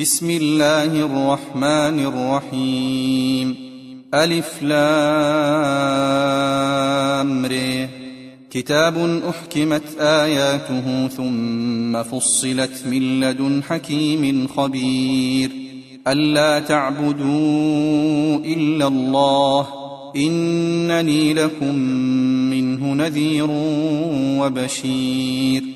بسم الله الرحمن الرحيم. ألف لام ر. كتاب أحكمت آياته ثم فصلت من لدن حكيم خبير. ألا تعبدوا إلا الله. إنني لكم منه نذير وبشير.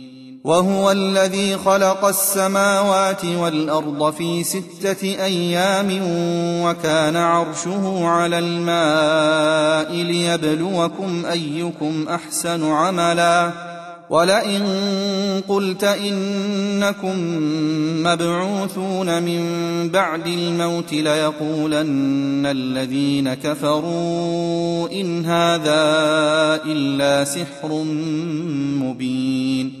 وهو الذي خلق السماوات والأرض في ستة أيام وكان عرشه على الماء ليبلوكم أيكم أحسن عملا. ولئن قلت إنكم مبعوثون من بعد الموت ليقولن الذين كفروا إن هذا إلا سحر مبين.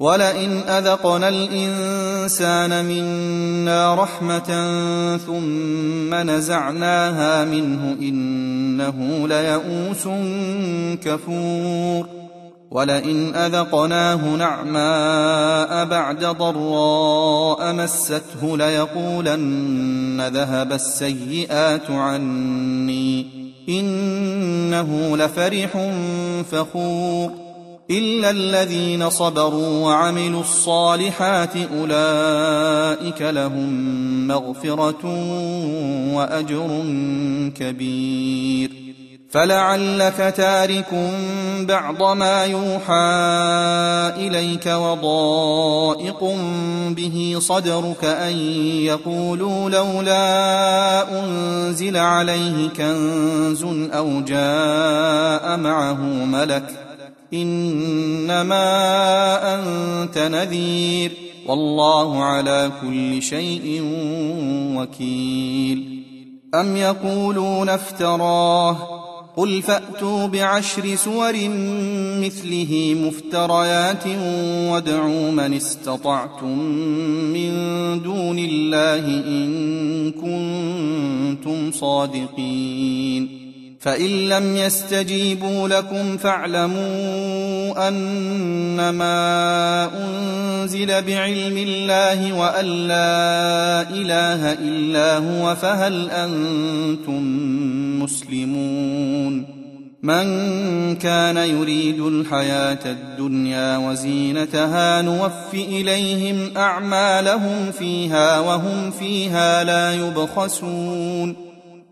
ولئن أذقنا الإنسان منا رحمة ثم نزعناها منه إنه ليئوس كفور. ولئن أذقناه نعماء بعد ضراء مسته ليقولن ذهب السيئات عني إنه لفرح فخور. إلا الذين صبروا وعملوا الصالحات أولئك لهم مغفرة وأجر كبير. فلعلك تارك بعض ما يوحى إليك وضائق به صدرك أن يقولوا لولا أنزل عليه كنز أو جاء معه ملك إنما أنت نذير والله على كل شيء وكيل. أم يقولون افتراه؟ قل فأتوا بعشر سور مثله مفتريات وادعوا من استطعتم من دون الله إن كنتم صادقين. فإن لم يستجيبوا لكم فاعلموا أنما أنزل بعلم الله وأن لا إله إلا هو فهل أنتم مسلمون؟ من كان يريد الحياة الدنيا وزينتها نوف إليهم أعمالهم فيها وهم فيها لا يبخسون.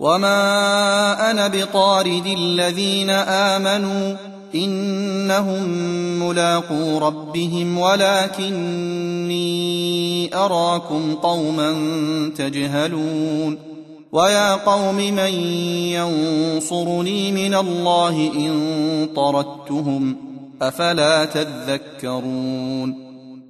وما أنا بطارد الذين امنوا انهم ملاقو ربهم ولكني اراكم قوما تجهلون ويا قوم من ينصرني من الله ان طردتهم افلا تذكرون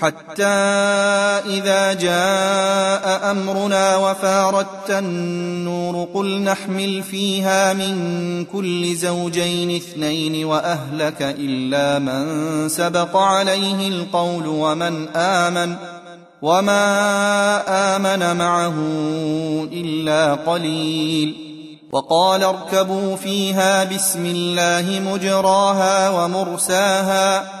حتى إذا جاء أمرنا وفاردت النور قل نحمل فيها من كل زوجين اثنين وأهلك إلا من سبق عليه القول ومن آمن وما آمن معه إلا قليل وقال اركبوا فيها بسم الله مجراها ومرساها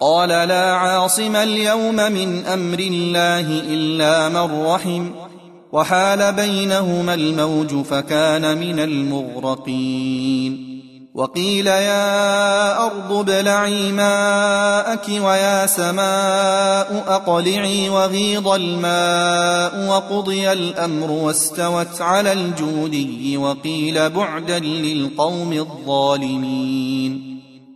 قال لا عاصم اليوم من أمر الله إلا من رحم وحال بينهما الموج فكان من المغرقين. وقيل يا أرض ابلعي ماءك ويا سماء أقلعي وغيض الماء وقضي الأمر واستوت على الجودي وقيل بعدا للقوم الظالمين.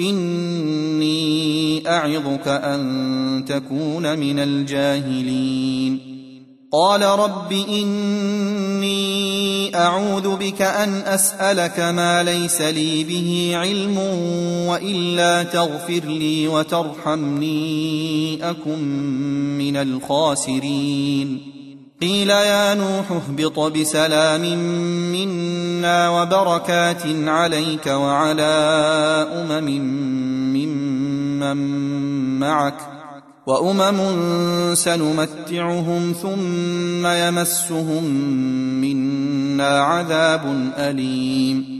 إني أعظك أن تكون من الجاهلين. قال رب إني أعوذ بك أن أسألك ما ليس لي به علم وإلا تغفر لي وترحمني أكن من الخاسرين. قيل يا نوح اهبط بسلام منا وبركات عليك وعلى أمم ممن معك وأمم سنمتعهم ثم يمسهم منا عذاب أليم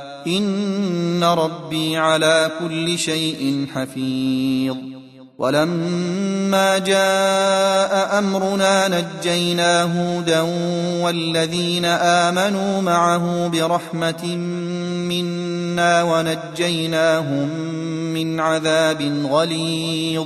ان ربي على كل شيء حفيظ. ولما جاء امرنا نجينا هودا والذين امنوا معه برحمه منا ونجيناهم من عذاب غليظ.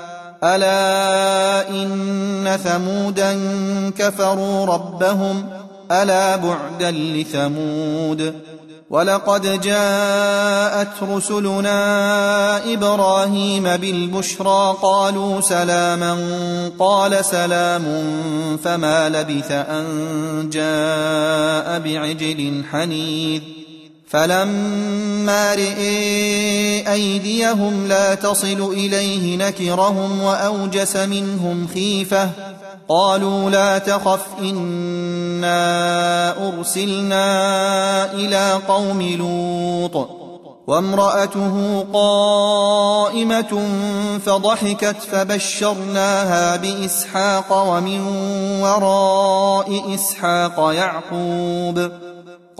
ألا إن ثمودا كفروا ربهم ألا بعدا لثمود ولقد جاءت رسلنا إبراهيم بالبشرى قالوا سلاما قال سلام فما لبث أن جاء بعجل حنيذ فلما رئي أيديهم لا تصل إليه نكرهم وأوجس منهم خيفة. قالوا لا تخف إنا أرسلنا إلى قوم لوط. وامرأته قائمة فضحكت فبشرناها بإسحاق ومن وراء إسحاق يعقوب.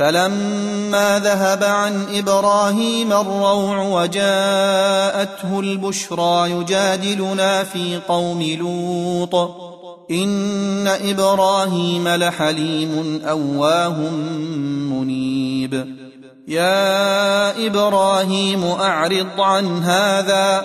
فلما ذهب عن إبراهيم الروع وجاءته البشرى يجادلنا في قوم لوط. إن إبراهيم لحليم أواه منيب. يا إبراهيم أعرض عن هذا.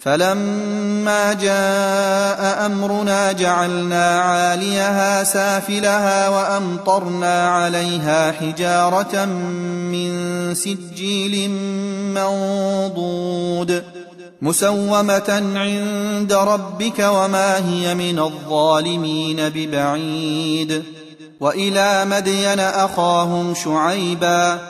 فلما جاء أمرنا جعلنا عاليها سافلها وأمطرنا عليها حجارة من سجيل منضود مسومة عند ربك وما هي من الظالمين ببعيد وإلى مدين أخاهم شعيبا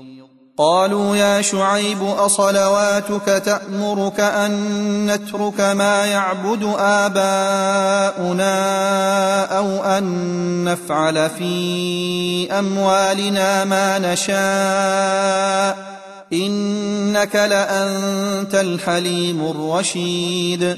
قالوا يا شعيب أصلواتك تأمرك أن نترك ما يعبد آباؤنا أو أن نفعل في أموالنا ما نشاء؟ إنك لأنت الحليم الرشيد.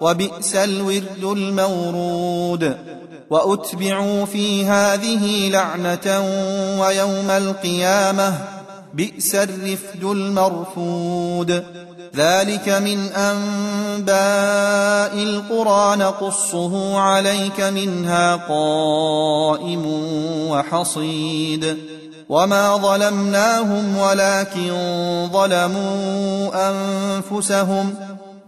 وبئس الورد المورود. وأتبعوا في هذه لعنة ويوم القيامة بئس الرفد المرفود. ذلك من أنباء القرى نقصه عليك منها قائم وحصيد. وما ظلمناهم ولكن ظلموا أنفسهم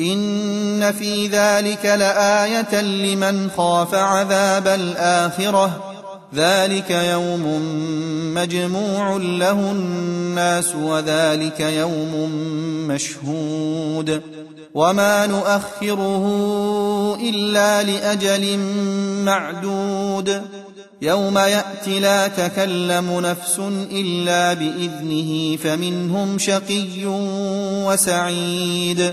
إن في ذلك لآية لمن خاف عذاب الآخرة. ذلك يوم مجموع له الناس وذلك يوم مشهود. وما نؤخره إلا لأجل معدود. يوم يات لا تكلم نفس إلا بإذنه فمنهم شقي وسعيد.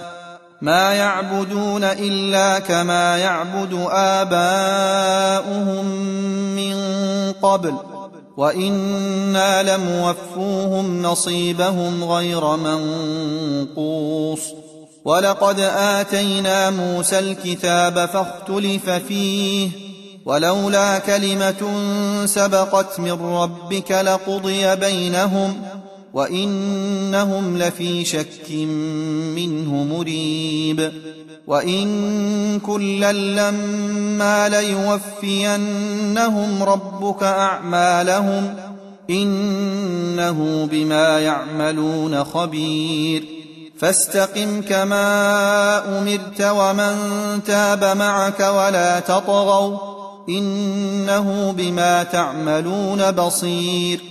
ما يعبدون الا كما يعبد اباؤهم من قبل وأنا لموفوهم نصيبهم غير منقوص ولقد اتينا موسى الكتاب فاختلف فيه ولولا كلمه سبقت من ربك لقضي بينهم وانهم لفي شك منه مريب وان كلا لما ليوفينهم ربك اعمالهم انه بما يعملون خبير فاستقم كما امرت ومن تاب معك ولا تطغوا انه بما تعملون بصير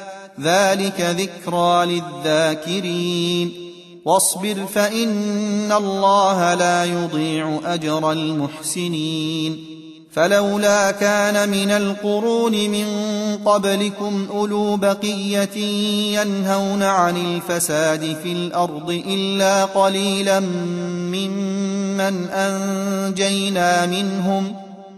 ذلك ذكرى للذاكرين واصبر فان الله لا يضيع اجر المحسنين فلولا كان من القرون من قبلكم اولو بقيه ينهون عن الفساد في الأرض الا قليلا ممن انجينا منهم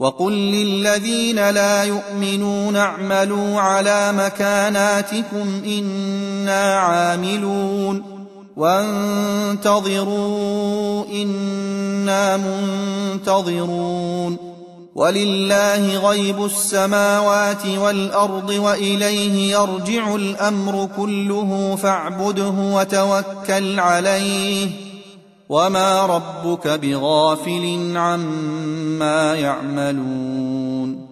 وقل للذين لا يؤمنون اعملوا على مكاناتكم إنا عاملون وانتظروا إنا منتظرون ولله غيب السماوات والأرض وإليه يرجع الأمر كله فاعبده وتوكل عليه وما ربك بغافل عما يعملون